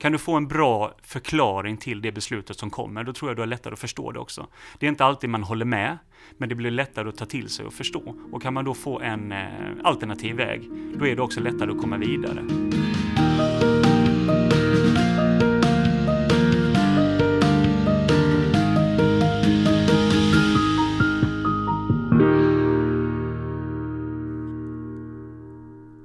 Kan du få en bra förklaring till det beslutet som kommer, då tror jag du har lättare att förstå det också. Det är inte alltid man håller med, men det blir lättare att ta till sig och förstå. Och kan man då få en eh, alternativ väg, då är det också lättare att komma vidare.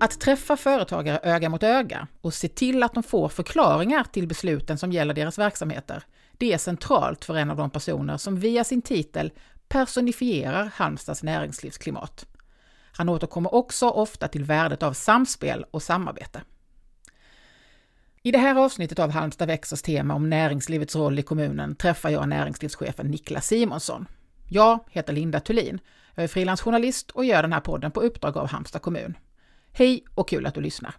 Att träffa företagare öga mot öga och se till att de får förklaringar till besluten som gäller deras verksamheter, det är centralt för en av de personer som via sin titel personifierar Halmstads näringslivsklimat. Han återkommer också ofta till värdet av samspel och samarbete. I det här avsnittet av Halmstad växers tema om näringslivets roll i kommunen träffar jag näringslivschefen Niklas Simonsson. Jag heter Linda Thulin. Jag är frilansjournalist och gör den här podden på uppdrag av Halmstad kommun. Hej och kul att du lyssnar!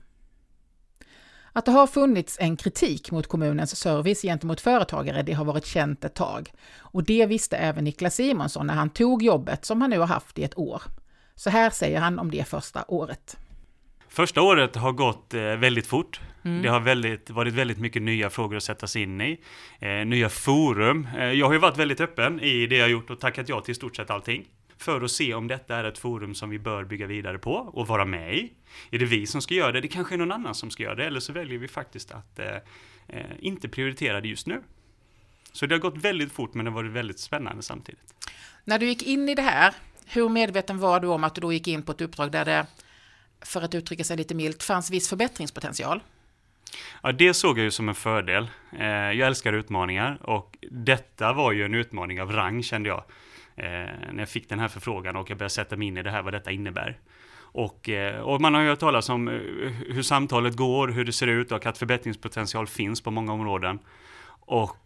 Att det har funnits en kritik mot kommunens service gentemot företagare, det har varit känt ett tag. Och det visste även Niklas Simonsson när han tog jobbet som han nu har haft i ett år. Så här säger han om det första året. Första året har gått eh, väldigt fort. Mm. Det har väldigt, varit väldigt mycket nya frågor att sätta sig in i. Eh, nya forum. Eh, jag har ju varit väldigt öppen i det jag gjort och tackat ja till i stort sett allting för att se om detta är ett forum som vi bör bygga vidare på och vara med i. Är det vi som ska göra det? Det kanske är någon annan som ska göra det, eller så väljer vi faktiskt att eh, eh, inte prioritera det just nu. Så det har gått väldigt fort, men det har varit väldigt spännande samtidigt. När du gick in i det här, hur medveten var du om att du då gick in på ett uppdrag där det, för att uttrycka sig lite milt, fanns viss förbättringspotential? Ja, det såg jag ju som en fördel. Eh, jag älskar utmaningar och detta var ju en utmaning av rang kände jag Eh, när jag fick den här förfrågan och jag började sätta mig in i det här, vad detta innebär. Och, eh, och, man har ju hört talas om eh, hur samtalet går, hur det ser ut och att förbättringspotential finns på många områden. Och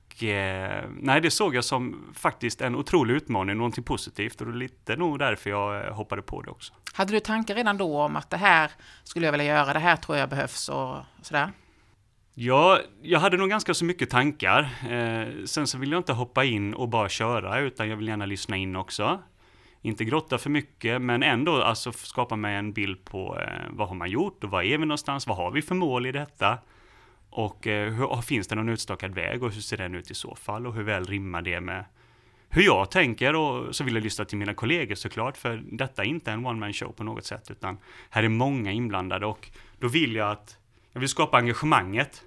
nej, det såg jag som faktiskt en otrolig utmaning, någonting positivt och det är lite nog därför jag hoppade på det också. Hade du tankar redan då om att det här skulle jag vilja göra, det här tror jag behövs och sådär? Ja, jag hade nog ganska så mycket tankar. Eh, sen så vill jag inte hoppa in och bara köra, utan jag vill gärna lyssna in också. Inte grotta för mycket, men ändå alltså skapa mig en bild på eh, vad har man gjort och var är vi någonstans? Vad har vi för mål i detta? Och eh, hur, finns det någon utstakad väg och hur ser den ut i så fall? Och hur väl rimmar det med hur jag tänker och så vill jag lyssna till mina kollegor såklart, för detta är inte en one man show på något sätt, utan här är många inblandade och då vill jag att jag vill skapa engagemanget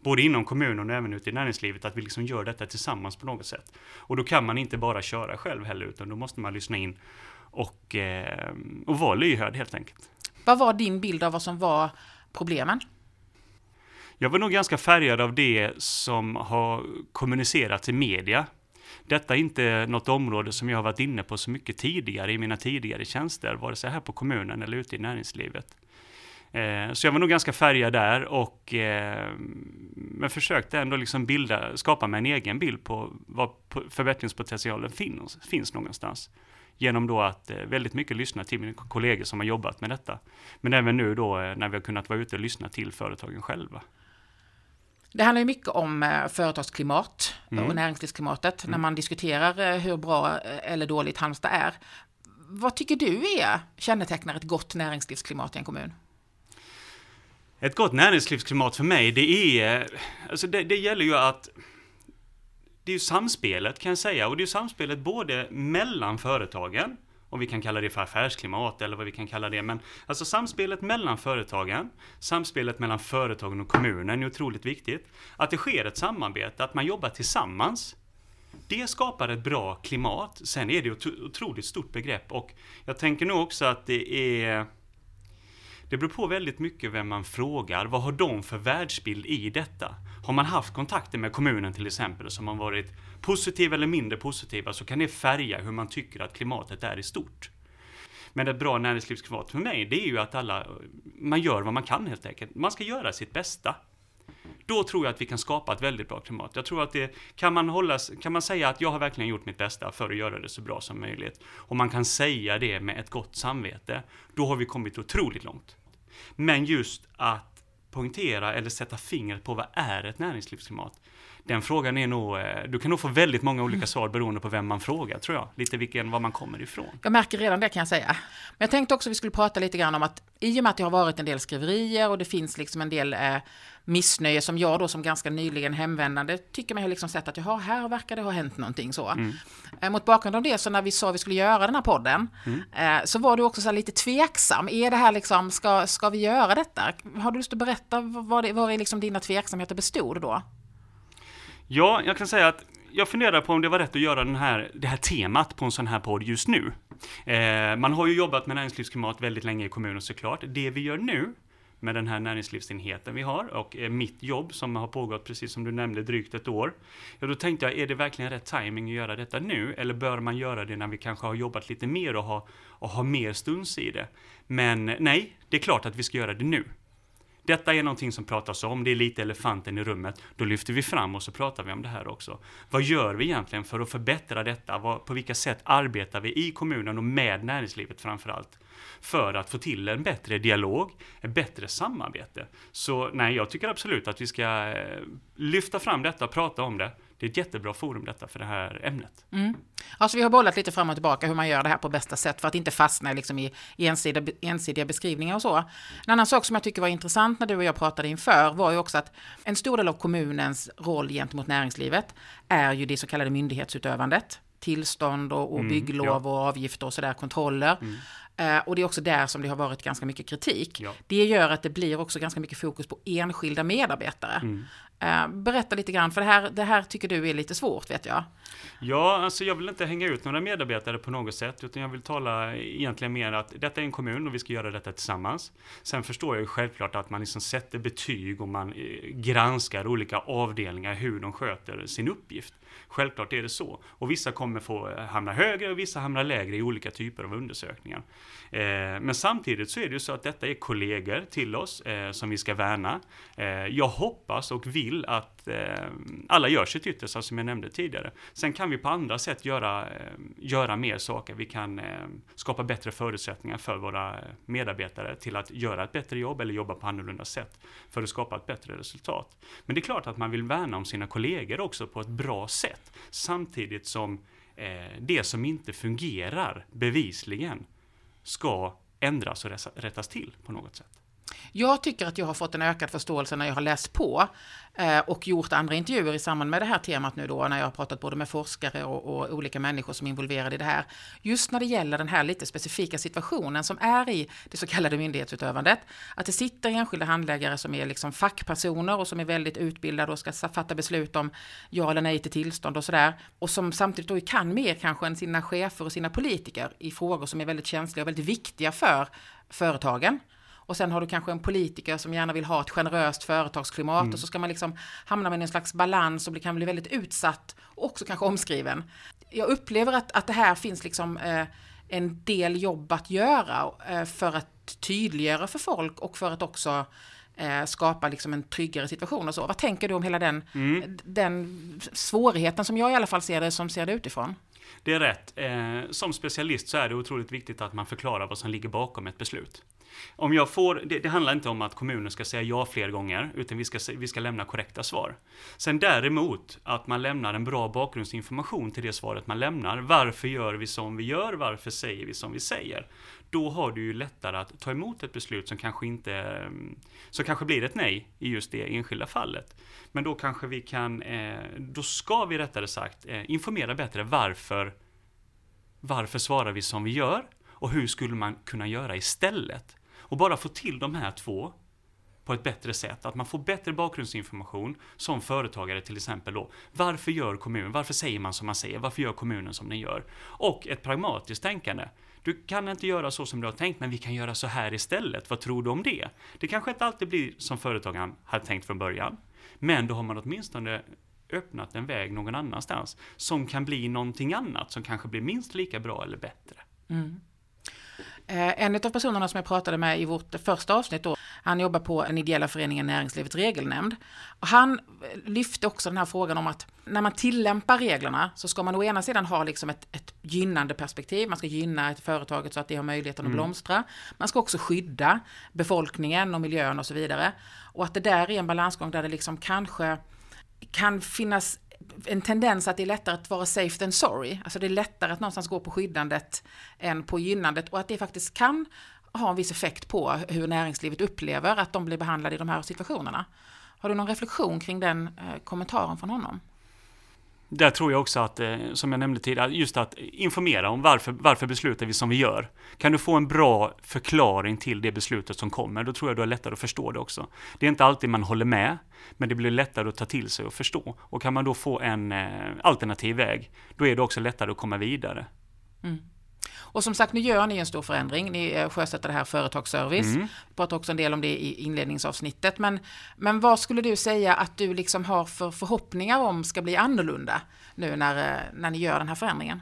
både inom kommunen och även ute i näringslivet, att vi liksom gör detta tillsammans på något sätt. Och då kan man inte bara köra själv heller, utan då måste man lyssna in och, eh, och vara lyhörd helt enkelt. Vad var din bild av vad som var problemen? Jag var nog ganska färgad av det som har kommunicerats i media. Detta är inte något område som jag har varit inne på så mycket tidigare i mina tidigare tjänster, vare sig här på kommunen eller ute i näringslivet. Eh, så jag var nog ganska färgad där och eh, men försökte ändå liksom bilda, skapa mig en egen bild på var förbättringspotentialen finns, finns någonstans. Genom då att eh, väldigt mycket lyssna till mina kollegor som har jobbat med detta. Men även nu då när vi har kunnat vara ute och lyssna till företagen själva. Det handlar ju mycket om företagsklimat mm. och näringslivsklimatet mm. när man diskuterar hur bra eller dåligt Halmstad är. Vad tycker du är kännetecknar ett gott näringslivsklimat i en kommun? Ett gott näringslivsklimat för mig, det är, alltså det, det gäller ju att det är ju samspelet kan jag säga och det är ju samspelet både mellan företagen om vi kan kalla det för affärsklimat eller vad vi kan kalla det. Men alltså samspelet mellan företagen, samspelet mellan företagen och kommunen är otroligt viktigt. Att det sker ett samarbete, att man jobbar tillsammans. Det skapar ett bra klimat. Sen är det ett otroligt stort begrepp och jag tänker nog också att det är det beror på väldigt mycket vem man frågar. Vad har de för världsbild i detta? Har man haft kontakter med kommunen till exempel som har varit positiva eller mindre positiva så kan det färga hur man tycker att klimatet är i stort. Men ett bra näringslivsklimat för mig, det är ju att alla, man gör vad man kan helt enkelt. Man ska göra sitt bästa. Då tror jag att vi kan skapa ett väldigt bra klimat. Jag tror att det, kan man, hålla, kan man säga att jag har verkligen gjort mitt bästa för att göra det så bra som möjligt, och man kan säga det med ett gott samvete, då har vi kommit otroligt långt. Men just att poängtera eller sätta fingret på vad är ett näringslivsklimat? Den frågan är nog, eh, du kan nog få väldigt många olika svar beroende på vem man frågar tror jag. Lite vilken, var man kommer ifrån. Jag märker redan det kan jag säga. Men jag tänkte också att vi skulle prata lite grann om att i och med att det har varit en del skriverier och det finns liksom en del eh, missnöje som jag då som ganska nyligen hemvändande tycker mig ha liksom sett att jaha, här verkar det ha hänt någonting så. Mm. Eh, mot bakgrund av det så när vi sa vi skulle göra den här podden mm. eh, så var du också så lite tveksam. Är det här liksom, ska, ska vi göra detta? Har du lust att berätta vad, det, vad är liksom dina tveksamheter bestod då? Ja, jag kan säga att jag funderar på om det var rätt att göra den här, det här temat på en sån här podd just nu. Eh, man har ju jobbat med näringslivsklimat väldigt länge i kommunen såklart. Det vi gör nu med den här näringslivsenheten vi har och eh, mitt jobb som har pågått precis som du nämnde drygt ett år. Ja, då tänkte jag, är det verkligen rätt timing att göra detta nu? Eller bör man göra det när vi kanske har jobbat lite mer och har, och har mer stunds i det? Men nej, det är klart att vi ska göra det nu. Detta är någonting som pratas om, det är lite elefanten i rummet. Då lyfter vi fram och så pratar vi om det här också. Vad gör vi egentligen för att förbättra detta? på vilka sätt arbetar vi i kommunen och med näringslivet framför allt? För att få till en bättre dialog, ett bättre samarbete. Så nej, jag tycker absolut att vi ska eh, lyfta fram detta och prata om det det är ett jättebra forum detta för det här ämnet. Mm. Alltså vi har bollat lite fram och tillbaka hur man gör det här på bästa sätt för att inte fastna liksom i ensidiga, ensidiga beskrivningar och så. En annan sak som jag tycker var intressant när du och jag pratade inför var ju också att en stor del av kommunens roll gentemot näringslivet är ju det så kallade myndighetsutövandet tillstånd och, och mm, bygglov ja. och avgifter och sådär, kontroller. Mm. Eh, och det är också där som det har varit ganska mycket kritik. Ja. Det gör att det blir också ganska mycket fokus på enskilda medarbetare. Mm. Eh, berätta lite grann, för det här, det här tycker du är lite svårt vet jag. Ja, alltså jag vill inte hänga ut några medarbetare på något sätt, utan jag vill tala egentligen mer att detta är en kommun och vi ska göra detta tillsammans. Sen förstår jag ju självklart att man liksom sätter betyg och man eh, granskar olika avdelningar hur de sköter sin uppgift. Självklart är det så. Och vissa kommer få hamna högre och vissa hamnar lägre i olika typer av undersökningar. Eh, men samtidigt så är det ju så att detta är kollegor till oss eh, som vi ska värna. Eh, jag hoppas och vill att eh, alla gör sitt yttersta som jag nämnde tidigare. Sen kan vi på andra sätt göra, eh, göra mer saker. Vi kan eh, skapa bättre förutsättningar för våra medarbetare till att göra ett bättre jobb eller jobba på annorlunda sätt för att skapa ett bättre resultat. Men det är klart att man vill värna om sina kollegor också på ett bra sätt samtidigt som det som inte fungerar bevisligen ska ändras och rättas till på något sätt. Jag tycker att jag har fått en ökad förståelse när jag har läst på eh, och gjort andra intervjuer i samband med det här temat nu då, när jag har pratat både med forskare och, och, olika människor som är involverade i det här. Just när det gäller den här lite specifika situationen som är i det så kallade myndighetsutövandet. Att det sitter enskilda handläggare som är liksom fackpersoner och som är väldigt utbildade och ska fatta beslut om ja eller nej till tillstånd och sådär. Och som samtidigt då kan mer kanske än sina chefer och sina politiker i frågor som är väldigt känsliga och väldigt viktiga för företagen. Och sen har du kanske en politiker som gärna vill ha ett generöst företagsklimat mm. och så ska man liksom hamna med en slags balans och kan bli väldigt utsatt och också kanske omskriven. Jag upplever att, att det här finns liksom eh, en del jobb att göra eh, för att tydliggöra för folk och för att också eh, skapa liksom en tryggare situation och så. Vad tänker du om hela den, mm. den svårigheten som jag i alla fall ser det, som ser det utifrån? Det är rätt. Eh, som specialist så är det otroligt viktigt att man förklarar vad som ligger bakom ett beslut. Om jag får, det, det, handlar inte om att kommunen ska säga ja fler gånger, utan vi ska, vi ska lämna korrekta svar. Sen däremot, att man lämnar en bra bakgrundsinformation till det svaret man lämnar. Varför gör vi som vi gör? Varför säger vi som vi säger? Då har du ju lättare att ta emot ett beslut som kanske inte, mm, som kanske blir ett nej i just det enskilda fallet. Men då kanske vi kan, eh, då ska vi rättare sagt eh, informera bättre varför, varför svarar vi som vi gör? Och hur skulle man kunna göra istället? Och bara få till de här två på ett bättre sätt. Att man får bättre bakgrundsinformation som företagare till exempel då. Varför gör kommunen, varför säger man som man säger, varför gör kommunen som den gör? Och ett pragmatiskt tänkande. Du kan inte göra så som du har tänkt, men vi kan göra så här istället. Vad tror du om det? Det kanske inte alltid blir som företagaren hade tänkt från början. Men då har man åtminstone öppnat en väg någon annanstans som kan bli någonting annat som kanske blir minst lika bra eller bättre. Mm. Eh, en av personerna som jag pratade med i vårt första avsnitt då, han jobbar på en ideella föreningen Näringslivets regelnämnd. Och han lyfte också den här frågan om att när man tillämpar reglerna så ska man å ena sidan ha liksom ett, ett gynnande perspektiv, man ska gynna ett företaget så att det har möjligheten att mm. blomstra. Man ska också skydda befolkningen och miljön och så vidare. Och att det där är en balansgång där det liksom kanske kan finnas en tendens att det är lättare att vara safe than sorry. Alltså det är lättare att någonstans gå på skyddandet än på gynnandet och att det faktiskt kan ha en viss effekt på hur näringslivet upplever att de blir behandlade i de här situationerna. Har du någon reflektion kring den eh, kommentaren från honom? Där tror jag också att, eh, som jag nämnde tidigare, just att informera om varför, varför beslutar vi som vi gör. Kan du få en bra förklaring till det beslutet som kommer, då tror jag du har lättare att förstå det också. Det är inte alltid man håller med, men det blir lättare att ta till sig och förstå. Och kan man då få en eh, alternativ väg, då är det också lättare att komma vidare. Mm. Och som sagt, nu gör ni en stor förändring. Ni eh, sjösätter det här företagsservice. Mm. Vi pratar också en del om det i inledningsavsnittet. Men, men vad skulle du säga att du liksom har för förhoppningar om ska bli annorlunda nu när, eh, när ni gör den här förändringen?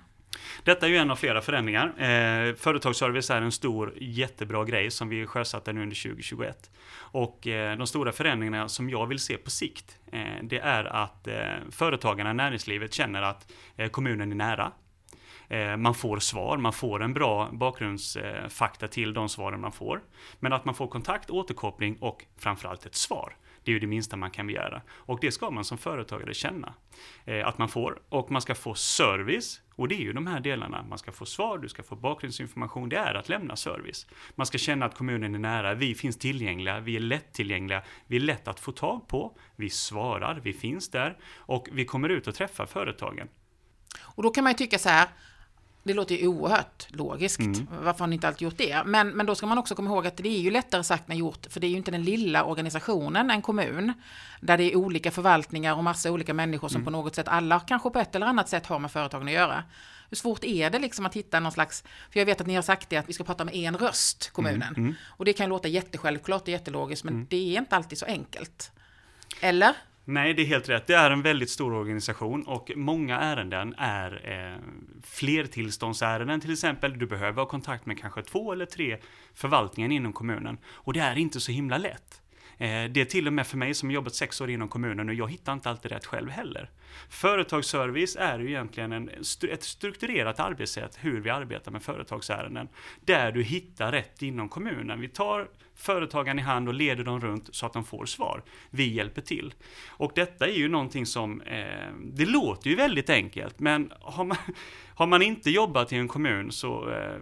Detta är ju en av flera förändringar. Eh, företagsservice är en stor jättebra grej som vi sjösatte nu under 2021. Och eh, de stora förändringarna som jag vill se på sikt, eh, det är att eh, företagarna, näringslivet känner att kommunen är nära. Eh, man får svar, man får en bra bakgrundsfakta till de svaren man får. Men att man får kontakt, återkoppling och framförallt ett svar. Det är ju det minsta man kan begära. Och det ska man som företagare känna eh, att man får. Och man ska få service. Och det är ju de här delarna. Man ska få svar, du ska få bakgrundsinformation. Det är att lämna service. Man ska känna att kommunen är nära. Vi finns tillgängliga. Vi är lättillgängliga. Vi är lätt att få tag på. Vi svarar. Vi finns där. Och vi kommer ut och träffar företagen. Och då kan man ju tycka så här. Det låter ju oerhört logiskt. Mm. Varför har ni inte alltid gjort det? Men, men då ska man också komma ihåg att det är ju lättare sagt än gjort. För det är ju inte den lilla organisationen, en kommun, där det är olika förvaltningar och massa olika människor som mm. på något sätt, alla kanske på ett eller annat sätt har med företagen att göra. Hur svårt är det liksom att hitta någon slags, för jag vet att ni har sagt det att vi ska prata med en röst, kommunen. Mm. mm. Och det kan låta jättesjälvklart och jättelogiskt, men mm. det är inte alltid så enkelt. Eller? Nej, det är helt rätt. Det är en väldigt stor organisation och många ärenden är eh, flertillståndsärenden till exempel. Du behöver ha kontakt med kanske två eller tre förvaltningar inom kommunen och det är inte så himla lätt. Eh, det är till och med för mig som jobbat sex år inom kommunen och jag hittar inte alltid rätt själv heller. Företagsservice är ju egentligen en, ett strukturerat arbetssätt hur vi arbetar med företagsärenden. Där du hittar rätt inom kommunen. Vi tar företagaren i hand och leder dem runt så att de får svar. Vi hjälper till. Och detta är ju någonting som, eh, det låter ju väldigt enkelt, men har man, har man inte jobbat i en kommun så, eh,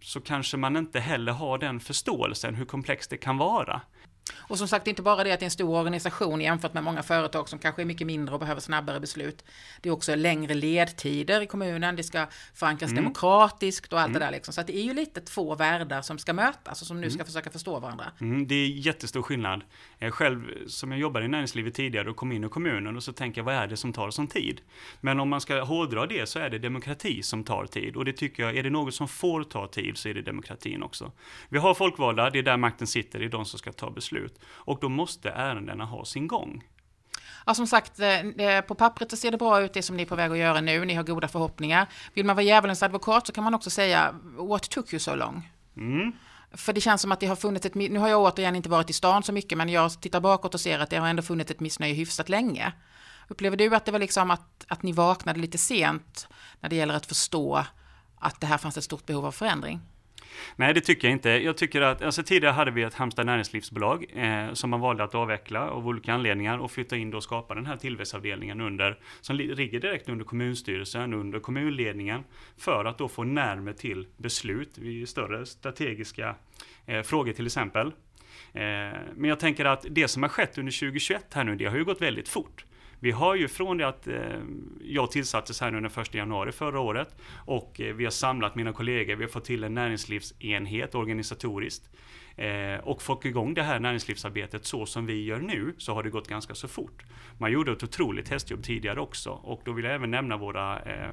så kanske man inte heller har den förståelsen hur komplext det kan vara. Och som sagt, inte bara det att det är en stor organisation jämfört med många företag som kanske är mycket mindre och behöver snabbare beslut. Det är också längre ledtider i kommunen, det ska förankras mm. demokratiskt och allt mm. det där. Liksom. Så det är ju lite två världar som ska mötas och som nu mm. ska försöka förstå varandra. Mm, det är jättestor skillnad. Jag själv, som jag jobbade i näringslivet tidigare och kom in i kommunen och så tänker jag, vad är det som tar sån tid? Men om man ska hårdra det så är det demokrati som tar tid. Och det tycker jag, är det något som får ta tid så är det demokratin också. Vi har folkvalda, det är där makten sitter, det är de som ska ta beslut beslut. Och då måste ärendena ha sin gång. Ja, som sagt, eh, på pappret så ser det bra ut det som ni är på väg att göra nu. Ni har goda förhoppningar. Vill man vara djävulens advokat så kan man också säga What took you so long? Mm. För det känns som att det har funnits ett, nu har jag återigen inte varit i stan så mycket, men jag tittar bakåt och ser att det har ändå funnits ett missnöje hyfsat länge. Upplever du att det var liksom att, att ni vaknade lite sent när det gäller att förstå att det här fanns ett stort behov av förändring? Nej, det tycker jag inte. Jag tycker att, alltså tidigare hade vi ett Halmstad näringslivsbolag eh, som man valde att avveckla av olika anledningar och flytta in och skapa den här tillväxtavdelningen under, som ligger direkt under kommunstyrelsen, under kommunledningen, för att då få närmare till beslut vid större strategiska eh, frågor till exempel. Eh, men jag tänker att det som har skett under 2021 här nu, det har ju gått väldigt fort. Vi har ju från det att eh, jag tillsattes här nu den 1 januari förra året och eh, vi har samlat mina kollegor, vi har fått till en näringslivsenhet organisatoriskt eh, och fått igång det här näringslivsarbetet så som vi gör nu så har det gått ganska så fort. Man gjorde ett otroligt hästjobb tidigare också och då vill jag även nämna våra eh,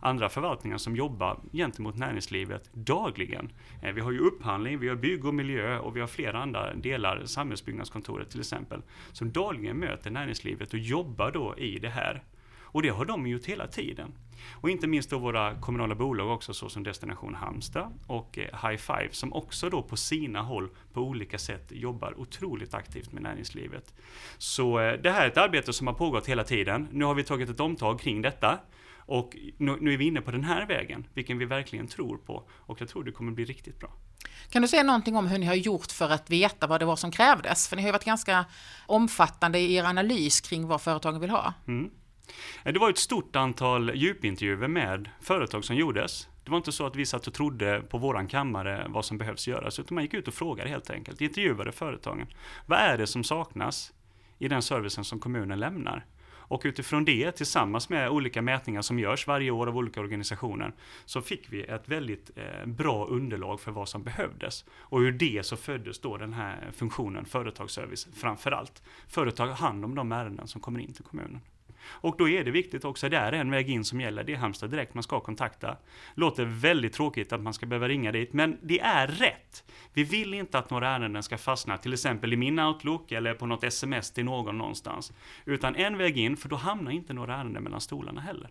andra förvaltningar som jobbar gentemot näringslivet dagligen. Eh, vi har ju upphandling, vi har bygg och miljö och vi har flera andra delar, samhällsbyggnadskontoret till exempel, som dagligen möter näringslivet och jobbar då i det här. Och det har de gjort hela tiden. Och inte minst då våra kommunala bolag också såsom Destination Halmstad och eh, High Five som också då på sina håll på olika sätt jobbar otroligt aktivt med näringslivet. Så eh, det här är ett arbete som har pågått hela tiden. Nu har vi tagit ett omtag kring detta Och nu, nu är vi inne på den här vägen, vilken vi verkligen tror på. Och jag tror det kommer bli riktigt bra. Kan du säga någonting om hur ni har gjort för att veta vad det var som krävdes? För ni har ju varit ganska omfattande i er analys kring vad företagen vill ha. Mm. Eh, det var ett stort antal djupintervjuer med företag som gjordes. Det var inte så att vi satt och trodde på våran kammare vad som behövs göras, utan man gick ut och frågade helt enkelt, intervjuade företagen. Vad är det som saknas i den servicen som kommunen lämnar? Och utifrån det, tillsammans med olika mätningar som görs varje år av olika organisationer, så fick vi ett väldigt eh, bra underlag för vad som behövdes. Och ur det så föddes då den här funktionen företagsservice framför allt. Företag har hand om de ärenden som kommer in till kommunen. Och då är det viktigt också, det är en väg in som gäller, det är Halmstad direkt man ska kontakta. Låter väldigt tråkigt att man ska behöva ringa dit, men det är rätt. Vi vill inte att några ärenden ska fastna, till exempel i min Outlook eller på något sms till någon någonstans. Utan en väg in, för då hamnar inte några ärenden mellan stolarna heller.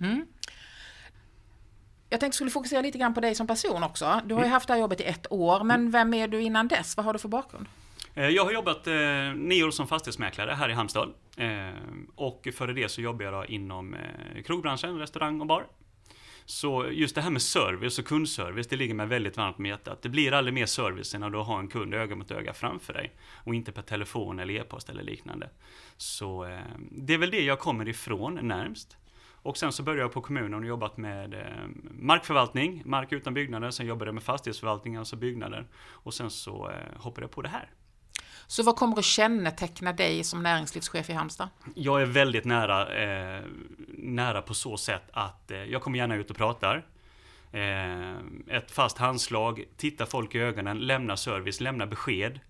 Mm. Jag tänkte skulle fokusera lite grann på dig som person också. Du har ju mm. haft det här jobbet i ett år, men mm. vem är du innan dess? Vad har du för bakgrund? Eh, jag har jobbat eh, nio år som fastighetsmäklare här i Halmstad. Ehm, och före det så jobbade jag inom eh, krogbranschen, restaurang och bar. Så just det här med service och kundservice, det ligger mig väldigt varmt om hjärtat. Det blir aldrig mer service än när du har en kund öga mot öga framför dig. Och inte per telefon eller e-post eller liknande. Så eh, det är väl det jag kommer ifrån närmst. Och sen så började jag på kommunen och jobbat med eh, markförvaltning, mark utan byggnader. Sen jobbade jag med fastighetsförvaltning, alltså byggnader. Och sen så eh, hoppade jag på det här. Så vad kommer att känneteckna dig som näringslivschef i Halmstad? Jag är väldigt nära, eh, nära på så sätt att eh, jag kommer gärna ut och pratar. Eh, ett fast handslag, titta folk i ögonen, lämna service, lämna besked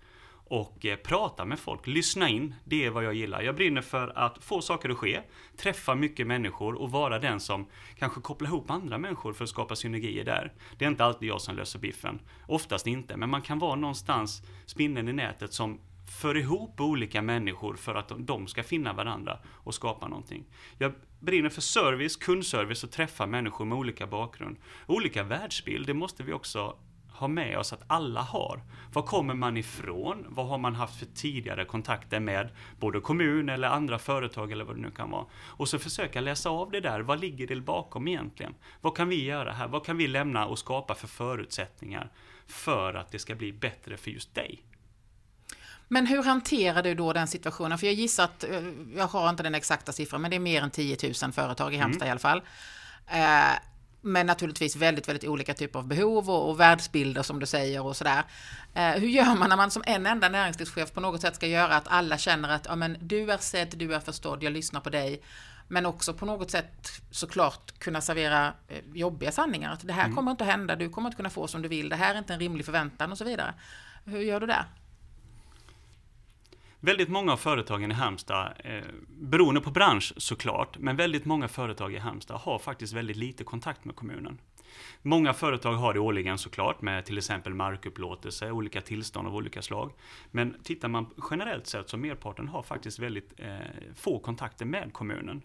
och eh, prata med folk, lyssna in. Det är vad jag gillar. Jag brinner för att få saker att ske, träffa mycket människor och vara den som kanske kopplar ihop andra människor för att skapa synergier där. Det är inte alltid jag som löser biffen. Oftast inte, men man kan vara någonstans spinnen i nätet som för ihop olika människor för att de ska finna varandra och skapa någonting. Jag brinner för service, kundservice och träffa människor med olika bakgrund. Olika världsbild, det måste vi också ha med oss att alla har. Var kommer man ifrån? Vad har man haft för tidigare kontakter med både kommun eller andra företag eller vad det nu kan vara? Och så försöka läsa av det där. Vad ligger det bakom egentligen? Vad kan vi göra här? Vad kan vi lämna och skapa för förutsättningar för att det ska bli bättre för just dig? Men hur hanterar du då den situationen? För jag gissar att, eh, jag har inte den exakta siffran, men det är mer än 10 000 företag i Halmstad mm. i alla fall. Eh, men naturligtvis väldigt, väldigt olika typer av behov och, och världsbilder som du säger och sådär. Eh, hur gör man när man som en enda näringslivschef på något sätt ska göra att alla känner att ja, men du är sedd, du är förstådd, jag lyssnar på dig. Men också på något sätt såklart kunna servera eh, jobbiga sanningar. Att det här mm. kommer inte att hända, du kommer inte kunna få som du vill, det här är inte en rimlig förväntan och så vidare. Hur gör du det? Väldigt många av företagen i Halmstad, eh, beroende på bransch såklart, men väldigt många företag i Halmstad har faktiskt väldigt lite kontakt med kommunen. Många företag har det årligen såklart med till exempel markupplåtelse, olika tillstånd av olika slag. Men tittar man generellt sett så merparten har faktiskt väldigt eh, få kontakter med kommunen.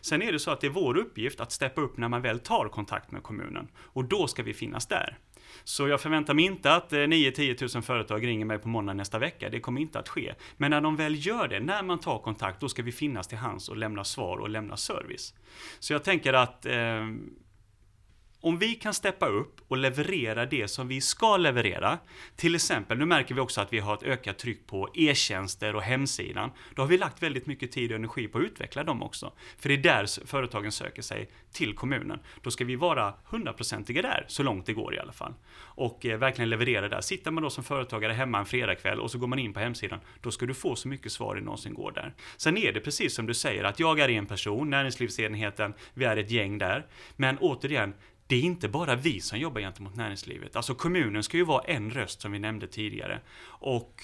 Sen är det så att det är vår uppgift att steppa upp när man väl tar kontakt med kommunen. Och då ska vi finnas där. Så jag förväntar mig inte att eh, 9-10 000 företag ringer mig på måndag nästa vecka. Det kommer inte att ske. Men när de väl gör det, när man tar kontakt, då ska vi finnas till hands och lämna svar och lämna service. Så jag tänker att eh, om vi kan steppa upp och leverera det som vi ska leverera, till exempel, nu märker vi också att vi har ett ökat tryck på e-tjänster och hemsidan. Då har vi lagt väldigt mycket tid och energi på att utveckla dem också. För det är där företagen söker sig till kommunen. Då ska vi vara hundraprocentiga där, så långt det går i alla fall. Och eh, verkligen leverera där. Sitter man då som företagare hemma en fredagkväll och så går man in på hemsidan, då ska du få så mycket svar det någonsin går där. Sen är det precis som du säger, att jag är en person, näringslivsenheten, vi är ett gäng där. Men återigen, det är inte bara vi som jobbar gentemot näringslivet. Alltså kommunen ska ju vara en röst som vi nämnde tidigare. Och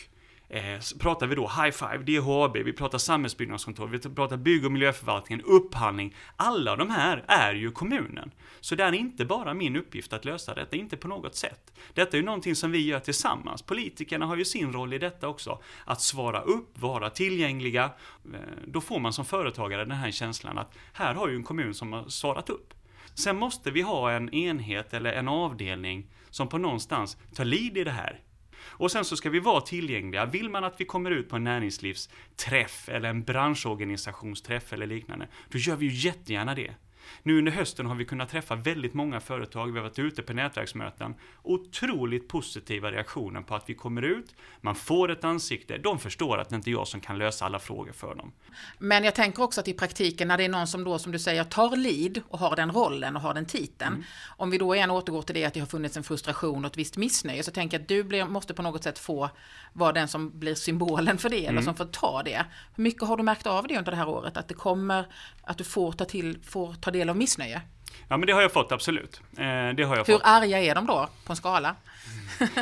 eh, pratar vi då High Five, DHAB, vi pratar samhällsbyggnadskontor, vi pratar bygg och miljöförvaltningen, upphandling. Alla de här är ju kommunen. Så det är inte bara min uppgift att lösa detta, inte på något sätt. Detta är ju någonting som vi gör tillsammans. Politikerna har ju sin roll i detta också. Att svara upp, vara tillgängliga. Eh, då får man som företagare den här känslan att här har ju en kommun som har svarat upp. Sen måste vi ha en enhet eller en avdelning som på någonstans tar lid i det här. Och sen så ska vi vara tillgängliga. Vill man att vi kommer ut på en näringslivsträff eller en branschorganisationsträff eller liknande, då gör vi ju jättegärna det. Nu under hösten har vi kunnat träffa väldigt många företag, vi har varit ute på nätverksmöten. Otroligt positiva reaktioner på att vi kommer ut, man får ett ansikte, de förstår att det inte är jag som kan lösa alla frågor för dem. Men jag tänker också att i praktiken när det är någon som då som du säger tar lead och har den rollen och har den titeln. Mm. Om vi då igen återgår till det att det har funnits en frustration och ett visst missnöje så tänker jag att du blir, måste på något sätt få vara den som blir symbolen för det mm. eller som får ta det. Hur mycket har du märkt av det under det här året? Att det kommer, att du får ta, till, får ta del av missnöje? Ja men det har jag fått absolut. Eh, det har jag Hur fått. arga är de då på en skala?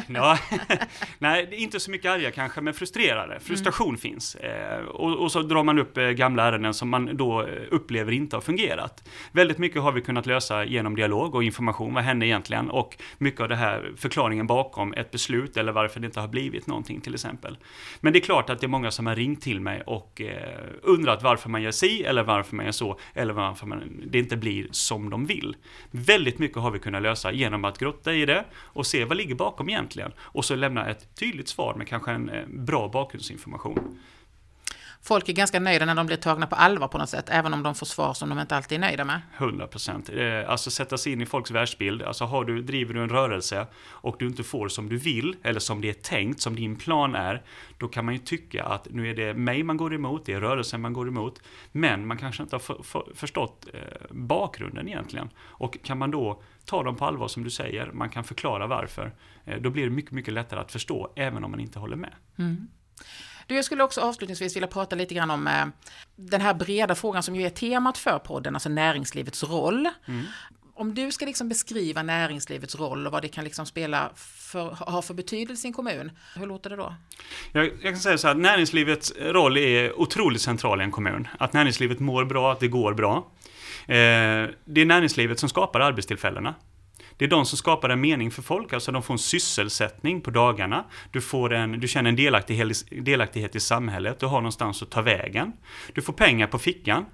Ja, nej, inte så mycket arga kanske, men frustrerade. Frustration mm. finns. Eh, och, och, så drar man upp eh, gamla ärenden som man då eh, upplever inte har fungerat. Väldigt mycket har vi kunnat lösa genom dialog och information. Vad hände egentligen? Och mycket av det här förklaringen bakom ett beslut eller varför det inte har blivit någonting till exempel. Men det är klart att det är många som har ringt till mig och eh, undrat varför man gör si eller varför man gör så eller varför man, det inte blir som de vill. Väldigt mycket har vi kunnat lösa genom att grotta i det och se vad ligger bakom egentligen? Och så lämna ett tydligt svar med kanske en eh, bra bakgrundsinformation. Folk är ganska nöjda när de blir tagna på allvar på något sätt, även om de får svar som de inte alltid är nöjda med. 100 procent. Eh, alltså sätta sig in i folks världsbild. Alltså har du, driver du en rörelse och du inte får som du vill, eller som det är tänkt, som din plan är, då kan man ju tycka att nu är det mig man går emot, det är rörelsen man går emot, men man kanske inte har för, för, förstått eh, bakgrunden egentligen. Och kan man då ta dem på allvar som du säger, man kan förklara varför, eh, då blir det mycket, mycket lättare att förstå, även om man inte håller med. Mm. Du, jag skulle också avslutningsvis vilja prata lite grann om eh, den här breda frågan som ju är temat för podden, alltså näringslivets roll. Mm. Om du ska liksom beskriva näringslivets roll och vad det kan liksom spela för, ha för betydelse i en kommun, hur låter det då? Jag, jag kan säga så här, näringslivets roll är otroligt central i en kommun. Att näringslivet mår bra, att det går bra. Eh, det är näringslivet som skapar arbetstillfällena. Det är de som skapar en mening för folk, alltså de får en sysselsättning på dagarna. Du, får en, du känner en delaktighet, delaktighet i samhället, du har någonstans att ta vägen. Du får pengar på fickan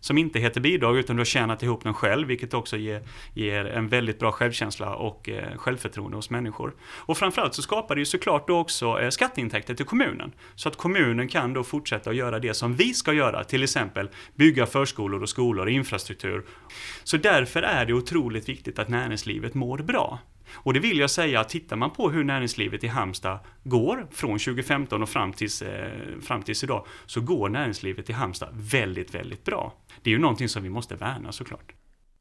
som inte heter bidrag utan du har tjänat ihop den själv vilket också ger, ger en väldigt bra självkänsla och eh, självförtroende hos människor. Och framförallt så skapar det ju såklart då också eh, skatteintäkter till kommunen. Så att kommunen kan då fortsätta att göra det som vi ska göra, till exempel bygga förskolor och skolor och infrastruktur. Så därför är det otroligt viktigt att näringslivet mår bra. Och det vill jag säga, tittar man på hur näringslivet i Halmstad går från 2015 och fram tills, eh, fram tills idag, så går näringslivet i Halmstad väldigt, väldigt bra. Det är ju någonting som vi måste värna såklart.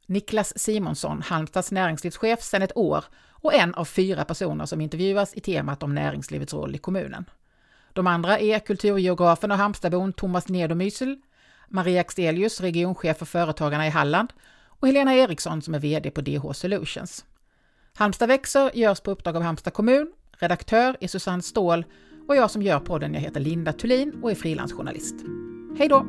Niklas Simonsson, Halmstads näringslivschef sedan ett år och en av fyra personer som intervjuas i temat om näringslivets roll i kommunen. De andra är kulturgeografen och Halmstadbon Thomas Nedomysel, Maria Axelius, regionchef för Företagarna i Halland och Helena Eriksson som är VD på DH Solutions. Halmstad växer görs på uppdrag av Halmstad kommun. Redaktör är Susanne Ståhl och jag som gör podden, jag heter Linda Thulin och är frilansjournalist. Hej då!